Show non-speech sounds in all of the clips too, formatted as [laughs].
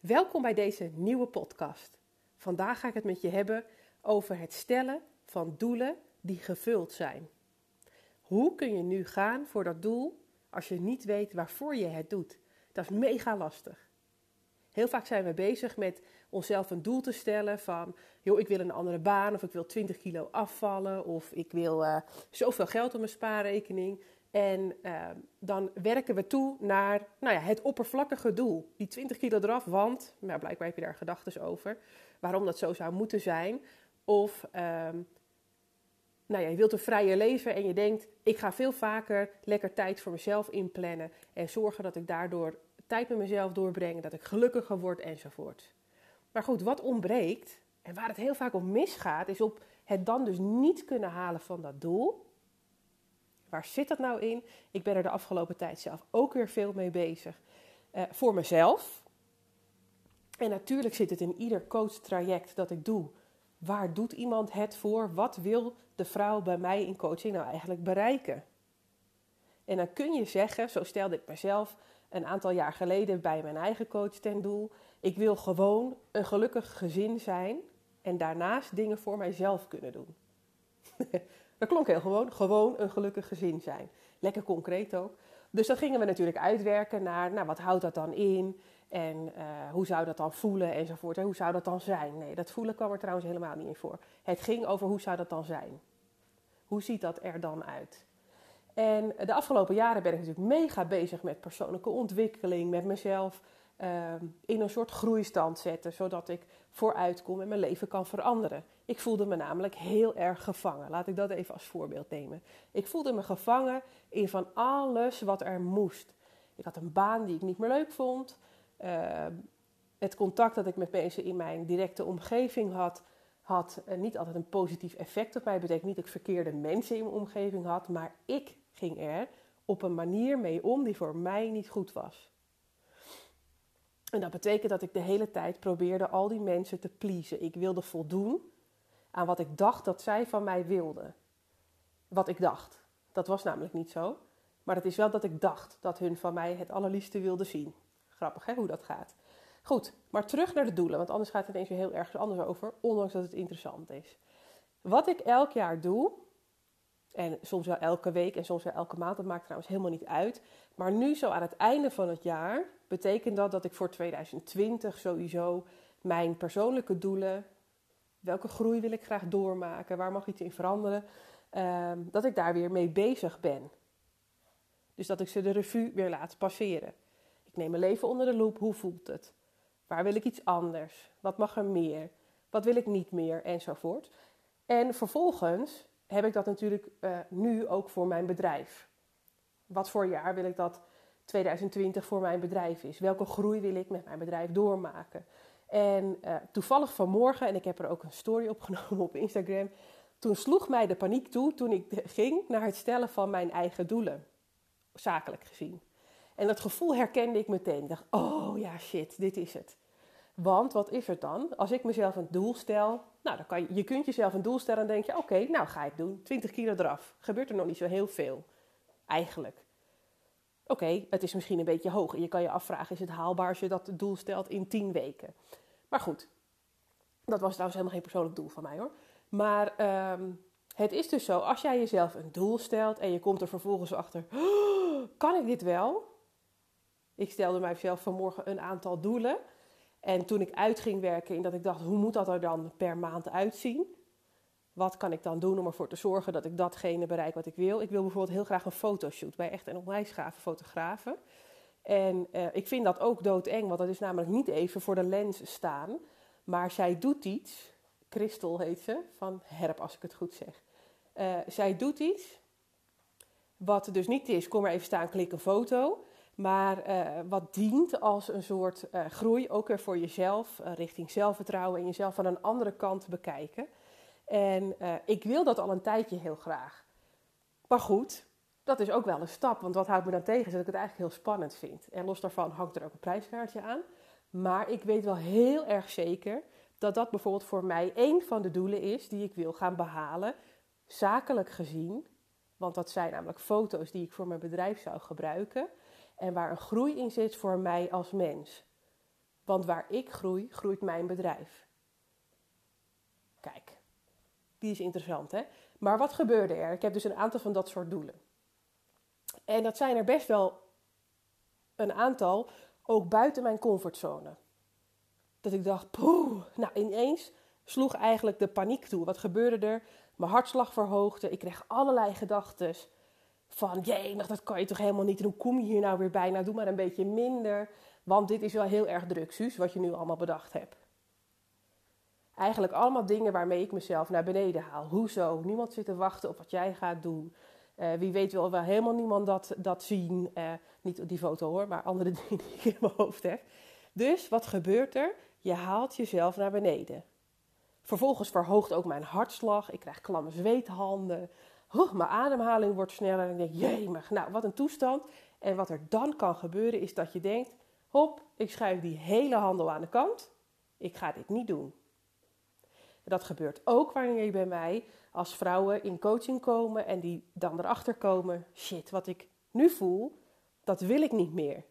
Welkom bij deze nieuwe podcast. Vandaag ga ik het met je hebben over het stellen van doelen die gevuld zijn. Hoe kun je nu gaan voor dat doel als je niet weet waarvoor je het doet? Dat is mega lastig. Heel vaak zijn we bezig met onszelf een doel te stellen van, joh, ik wil een andere baan of ik wil 20 kilo afvallen of ik wil uh, zoveel geld op mijn spaarrekening. En uh, dan werken we toe naar nou ja, het oppervlakkige doel. Die 20 kilo eraf, want nou, blijkbaar heb je daar gedachten over. Waarom dat zo zou moeten zijn. Of uh, nou ja, je wilt een vrije leven en je denkt: ik ga veel vaker lekker tijd voor mezelf inplannen. En zorgen dat ik daardoor tijd met mezelf doorbreng. Dat ik gelukkiger word enzovoort. Maar goed, wat ontbreekt en waar het heel vaak om misgaat, is op het dan dus niet kunnen halen van dat doel Waar zit dat nou in? Ik ben er de afgelopen tijd zelf ook weer veel mee bezig. Uh, voor mezelf. En natuurlijk zit het in ieder coach-traject dat ik doe. Waar doet iemand het voor? Wat wil de vrouw bij mij in coaching nou eigenlijk bereiken? En dan kun je zeggen, zo stelde ik mezelf een aantal jaar geleden bij mijn eigen coach ten doel: ik wil gewoon een gelukkig gezin zijn en daarnaast dingen voor mijzelf kunnen doen. [laughs] Dat klonk heel gewoon. Gewoon een gelukkig gezin zijn. Lekker concreet ook. Dus dat gingen we natuurlijk uitwerken naar, nou, wat houdt dat dan in? En uh, hoe zou dat dan voelen enzovoort. En hoe zou dat dan zijn? Nee, dat voelen kwam er trouwens helemaal niet in voor. Het ging over hoe zou dat dan zijn? Hoe ziet dat er dan uit? En de afgelopen jaren ben ik natuurlijk mega bezig met persoonlijke ontwikkeling, met mezelf in een soort groeistand zetten, zodat ik vooruit kom en mijn leven kan veranderen. Ik voelde me namelijk heel erg gevangen. Laat ik dat even als voorbeeld nemen. Ik voelde me gevangen in van alles wat er moest. Ik had een baan die ik niet meer leuk vond. Uh, het contact dat ik met mensen in mijn directe omgeving had, had uh, niet altijd een positief effect op mij. Dat betekent niet dat ik verkeerde mensen in mijn omgeving had, maar ik ging er op een manier mee om die voor mij niet goed was. En dat betekent dat ik de hele tijd probeerde al die mensen te pleasen. Ik wilde voldoen aan wat ik dacht dat zij van mij wilden. Wat ik dacht. Dat was namelijk niet zo. Maar het is wel dat ik dacht dat hun van mij het allerliefste wilden zien. Grappig hè, hoe dat gaat. Goed, maar terug naar de doelen, want anders gaat het ineens weer heel erg anders over, ondanks dat het interessant is. Wat ik elk jaar doe, en soms wel elke week en soms wel elke maand, dat maakt trouwens helemaal niet uit. Maar nu zo aan het einde van het jaar betekent dat dat ik voor 2020 sowieso mijn persoonlijke doelen, welke groei wil ik graag doormaken, waar mag iets in veranderen, uh, dat ik daar weer mee bezig ben. Dus dat ik ze de revue weer laat passeren. Ik neem mijn leven onder de loep. Hoe voelt het? Waar wil ik iets anders? Wat mag er meer? Wat wil ik niet meer? Enzovoort. En vervolgens heb ik dat natuurlijk uh, nu ook voor mijn bedrijf. Wat voor jaar wil ik dat 2020 voor mijn bedrijf is? Welke groei wil ik met mijn bedrijf doormaken? En uh, toevallig vanmorgen, en ik heb er ook een story opgenomen [laughs] op Instagram, toen sloeg mij de paniek toe toen ik ging naar het stellen van mijn eigen doelen, zakelijk gezien. En dat gevoel herkende ik meteen. Ik dacht, oh ja, shit, dit is het. Want wat is het dan? Als ik mezelf een doel stel, nou, dan kan je, kunt jezelf een doel stellen en denk je, oké, nou ga ik doen. 20 kilo eraf. Gebeurt er nog niet zo heel veel, eigenlijk. Oké, het is misschien een beetje hoog. Je kan je afvragen, is het haalbaar als je dat doel stelt in 10 weken? Maar goed, dat was trouwens helemaal geen persoonlijk doel van mij hoor. Maar um, het is dus zo, als jij jezelf een doel stelt en je komt er vervolgens achter, oh, kan ik dit wel? Ik stelde mijzelf vanmorgen een aantal doelen. En toen ik uit ging werken en dat ik dacht, hoe moet dat er dan per maand uitzien? Wat kan ik dan doen om ervoor te zorgen dat ik datgene bereik wat ik wil? Ik wil bijvoorbeeld heel graag een fotoshoot bij echt een onwijs gave fotografen. En uh, ik vind dat ook doodeng, want dat is namelijk niet even voor de lens staan. Maar zij doet iets, Christel heet ze, van Herp als ik het goed zeg. Uh, zij doet iets wat dus niet is, kom maar even staan, klik een foto. Maar uh, wat dient als een soort uh, groei, ook weer voor jezelf, uh, richting zelfvertrouwen en jezelf van een andere kant bekijken. En ik wil dat al een tijdje heel graag. Maar goed, dat is ook wel een stap, want wat houdt me dan tegen dat ik het eigenlijk heel spannend vind. En los daarvan hangt er ook een prijskaartje aan. Maar ik weet wel heel erg zeker dat dat bijvoorbeeld voor mij één van de doelen is die ik wil gaan behalen, zakelijk gezien. Want dat zijn namelijk foto's die ik voor mijn bedrijf zou gebruiken en waar een groei in zit voor mij als mens. Want waar ik groei, groeit mijn bedrijf. Kijk, die is interessant hè. Maar wat gebeurde er? Ik heb dus een aantal van dat soort doelen. En dat zijn er best wel een aantal, ook buiten mijn comfortzone. Dat ik dacht, poeh, nou ineens sloeg eigenlijk de paniek toe. Wat gebeurde er? Mijn hartslag verhoogde. Ik kreeg allerlei gedachten van, jee, dat kan je toch helemaal niet. En hoe kom je hier nou weer bij? Nou, doe maar een beetje minder. Want dit is wel heel erg druk, wat je nu allemaal bedacht hebt. Eigenlijk allemaal dingen waarmee ik mezelf naar beneden haal. Hoezo? Niemand zit te wachten op wat jij gaat doen. Uh, wie weet wil wel helemaal niemand dat, dat zien. Uh, niet die foto hoor, maar andere [laughs] dingen die ik in mijn hoofd heb. Dus wat gebeurt er? Je haalt jezelf naar beneden. Vervolgens verhoogt ook mijn hartslag. Ik krijg klamme zweethanden. Mijn ademhaling wordt sneller. En ik denk, jemig, nou wat een toestand. En wat er dan kan gebeuren is dat je denkt... Hop, ik schuif die hele handel aan de kant. Ik ga dit niet doen. Dat gebeurt ook wanneer je bij mij als vrouwen in coaching komen en die dan erachter komen: shit, wat ik nu voel, dat wil ik niet meer.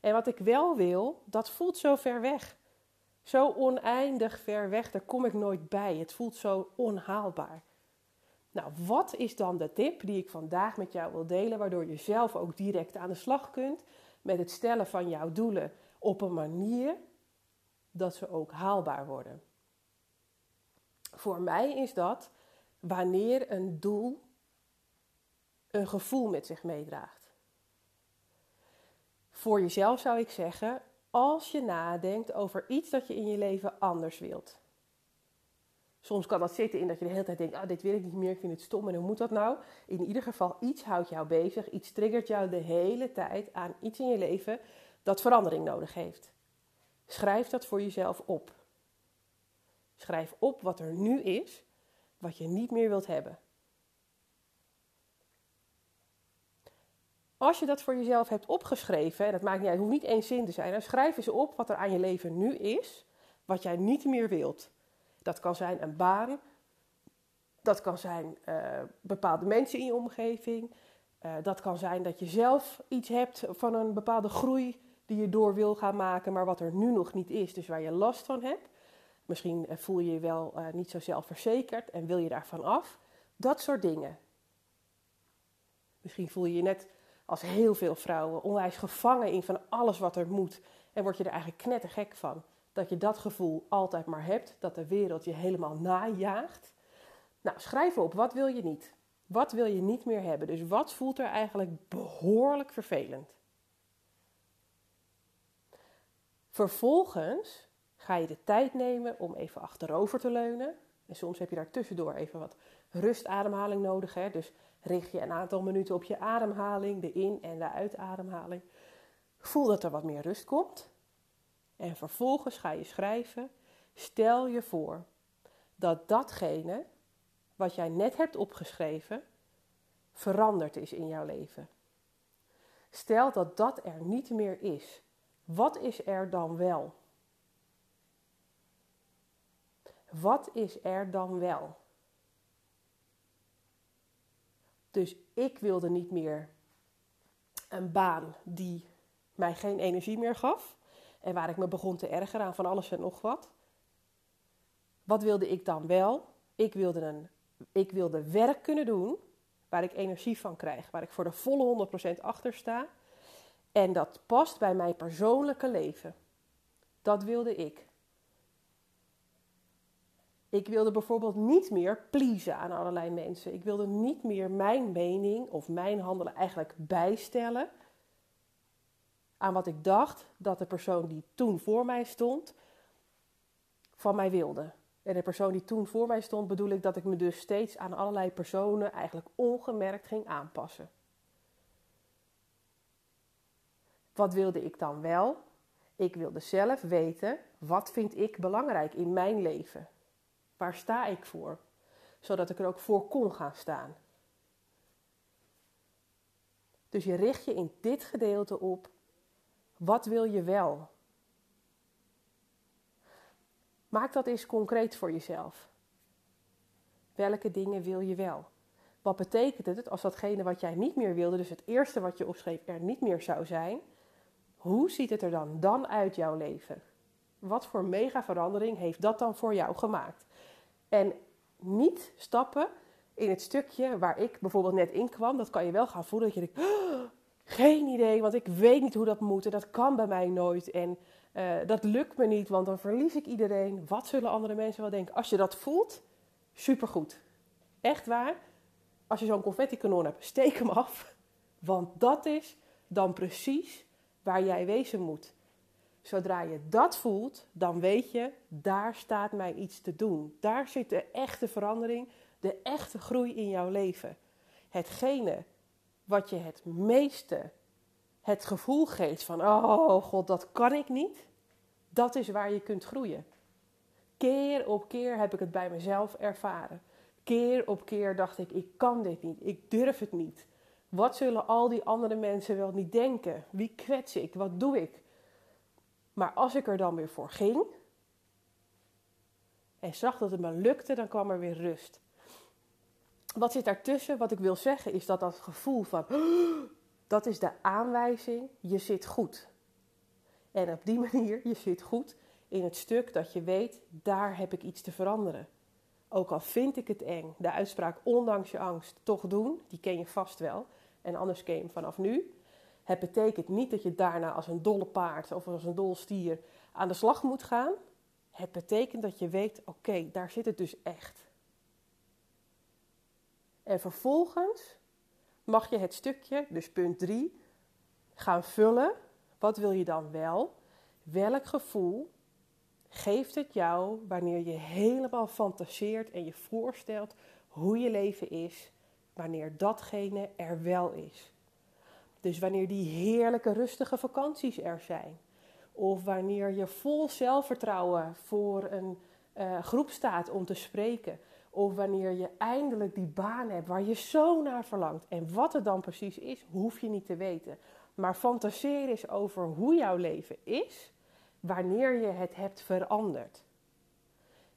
En wat ik wel wil, dat voelt zo ver weg. Zo oneindig ver weg, daar kom ik nooit bij. Het voelt zo onhaalbaar. Nou, wat is dan de tip die ik vandaag met jou wil delen, waardoor je zelf ook direct aan de slag kunt met het stellen van jouw doelen op een manier dat ze ook haalbaar worden? Voor mij is dat wanneer een doel een gevoel met zich meedraagt. Voor jezelf zou ik zeggen, als je nadenkt over iets dat je in je leven anders wilt. Soms kan dat zitten in dat je de hele tijd denkt: ah, dit wil ik niet meer, ik vind het stom en hoe moet dat nou? In ieder geval, iets houdt jou bezig, iets triggert jou de hele tijd aan iets in je leven dat verandering nodig heeft. Schrijf dat voor jezelf op. Schrijf op wat er nu is, wat je niet meer wilt hebben. Als je dat voor jezelf hebt opgeschreven, en dat maakt niet uit, het hoeft niet één zin te zijn, dan schrijf eens op wat er aan je leven nu is, wat jij niet meer wilt. Dat kan zijn een baan, dat kan zijn uh, bepaalde mensen in je omgeving, uh, dat kan zijn dat je zelf iets hebt van een bepaalde groei die je door wil gaan maken, maar wat er nu nog niet is, dus waar je last van hebt. Misschien eh, voel je je wel niet zo zelfverzekerd en wil je daarvan af. Dat soort dingen. Misschien voel je je net als heel veel vrouwen onwijs gevangen in van alles wat er moet. En word je er eigenlijk knettergek van. Dat je dat gevoel altijd maar hebt. Dat de wereld je helemaal najaagt. Nou, schrijf op. Wat wil je niet? Wat wil je niet meer hebben? Dus wat voelt er eigenlijk behoorlijk vervelend? Vervolgens ga je de tijd nemen om even achterover te leunen. En soms heb je daar tussendoor even wat rustademhaling nodig. Hè? Dus richt je een aantal minuten op je ademhaling, de in- en de uitademhaling. Voel dat er wat meer rust komt. En vervolgens ga je schrijven. Stel je voor dat datgene wat jij net hebt opgeschreven veranderd is in jouw leven. Stel dat dat er niet meer is. Wat is er dan wel? Wat is er dan wel? Dus ik wilde niet meer een baan die mij geen energie meer gaf en waar ik me begon te ergeren aan van alles en nog wat. Wat wilde ik dan wel? Ik wilde, een, ik wilde werk kunnen doen waar ik energie van krijg, waar ik voor de volle 100% achter sta. En dat past bij mijn persoonlijke leven. Dat wilde ik. Ik wilde bijvoorbeeld niet meer pleasen aan allerlei mensen. Ik wilde niet meer mijn mening of mijn handelen eigenlijk bijstellen aan wat ik dacht dat de persoon die toen voor mij stond van mij wilde. En de persoon die toen voor mij stond bedoel ik dat ik me dus steeds aan allerlei personen eigenlijk ongemerkt ging aanpassen. Wat wilde ik dan wel? Ik wilde zelf weten wat vind ik belangrijk in mijn leven. Waar sta ik voor? Zodat ik er ook voor kon gaan staan. Dus je richt je in dit gedeelte op. Wat wil je wel? Maak dat eens concreet voor jezelf. Welke dingen wil je wel? Wat betekent het als datgene wat jij niet meer wilde, dus het eerste wat je opschreef, er niet meer zou zijn? Hoe ziet het er dan, dan uit jouw leven? Wat voor mega verandering heeft dat dan voor jou gemaakt? En niet stappen in het stukje waar ik bijvoorbeeld net in kwam. Dat kan je wel gaan voelen dat je denkt, oh, geen idee, want ik weet niet hoe dat moet en dat kan bij mij nooit. En uh, dat lukt me niet, want dan verlies ik iedereen. Wat zullen andere mensen wel denken? Als je dat voelt, supergoed. Echt waar. Als je zo'n confetti-kanon hebt, steek hem af. Want dat is dan precies waar jij wezen moet. Zodra je dat voelt, dan weet je, daar staat mij iets te doen. Daar zit de echte verandering, de echte groei in jouw leven. Hetgene wat je het meeste het gevoel geeft van, oh god, dat kan ik niet, dat is waar je kunt groeien. Keer op keer heb ik het bij mezelf ervaren. Keer op keer dacht ik, ik kan dit niet, ik durf het niet. Wat zullen al die andere mensen wel niet denken? Wie kwets ik? Wat doe ik? Maar als ik er dan weer voor ging en zag dat het me lukte, dan kwam er weer rust. Wat zit daartussen? Wat ik wil zeggen is dat dat gevoel van dat is de aanwijzing, je zit goed. En op die [laughs] manier, je zit goed in het stuk dat je weet, daar heb ik iets te veranderen. Ook al vind ik het eng, de uitspraak ondanks je angst toch doen, die ken je vast wel. En anders ken je hem vanaf nu. Het betekent niet dat je daarna als een dolle paard of als een dol stier aan de slag moet gaan. Het betekent dat je weet, oké, daar zit het dus echt. En vervolgens mag je het stukje, dus punt 3, gaan vullen. Wat wil je dan wel? Welk gevoel geeft het jou wanneer je helemaal fantaseert en je voorstelt hoe je leven is, wanneer datgene er wel is? Dus wanneer die heerlijke rustige vakanties er zijn. Of wanneer je vol zelfvertrouwen voor een uh, groep staat om te spreken. Of wanneer je eindelijk die baan hebt waar je zo naar verlangt. En wat het dan precies is, hoef je niet te weten. Maar fantaseer eens over hoe jouw leven is wanneer je het hebt veranderd.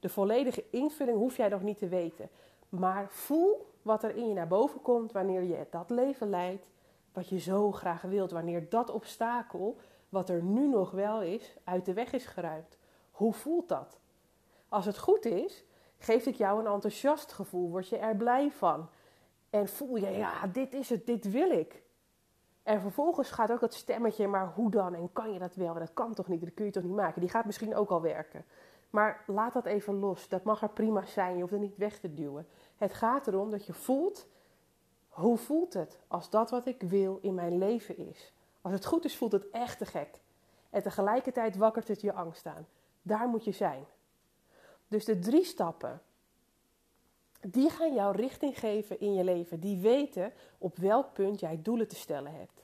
De volledige invulling hoef jij nog niet te weten. Maar voel wat er in je naar boven komt wanneer je dat leven leidt wat je zo graag wilt. Wanneer dat obstakel, wat er nu nog wel is, uit de weg is geruimd. Hoe voelt dat? Als het goed is, geeft het jou een enthousiast gevoel, word je er blij van. En voel je, ja, dit is het, dit wil ik. En vervolgens gaat ook dat stemmetje, maar hoe dan? En kan je dat wel? Dat kan toch niet? Dat kun je toch niet maken? Die gaat misschien ook al werken. Maar laat dat even los. Dat mag er prima zijn. Je hoeft het niet weg te duwen. Het gaat erom dat je voelt, hoe voelt het als dat wat ik wil in mijn leven is? Als het goed is, voelt het echt te gek. En tegelijkertijd wakkert het je angst aan. Daar moet je zijn. Dus de drie stappen, die gaan jou richting geven in je leven. Die weten op welk punt jij doelen te stellen hebt.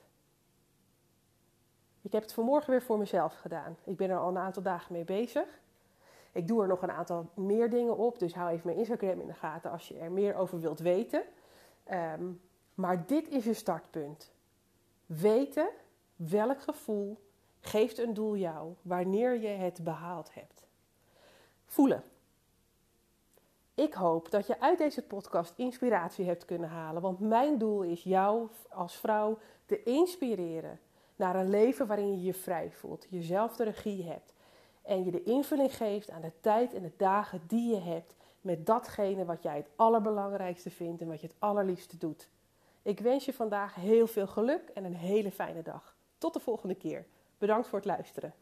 Ik heb het vanmorgen weer voor mezelf gedaan. Ik ben er al een aantal dagen mee bezig. Ik doe er nog een aantal meer dingen op, dus hou even mijn Instagram in de gaten als je er meer over wilt weten. Ehm, maar dit is je startpunt. Weten welk gevoel geeft een doel jou wanneer je het behaald hebt. Voelen. Ik hoop dat je uit deze podcast inspiratie hebt kunnen halen. Want mijn doel is jou als vrouw te inspireren naar een leven waarin je je vrij voelt, jezelf de regie hebt en je de invulling geeft aan de tijd en de dagen die je hebt met datgene wat jij het allerbelangrijkste vindt en wat je het allerliefste doet. Ik wens je vandaag heel veel geluk en een hele fijne dag. Tot de volgende keer. Bedankt voor het luisteren.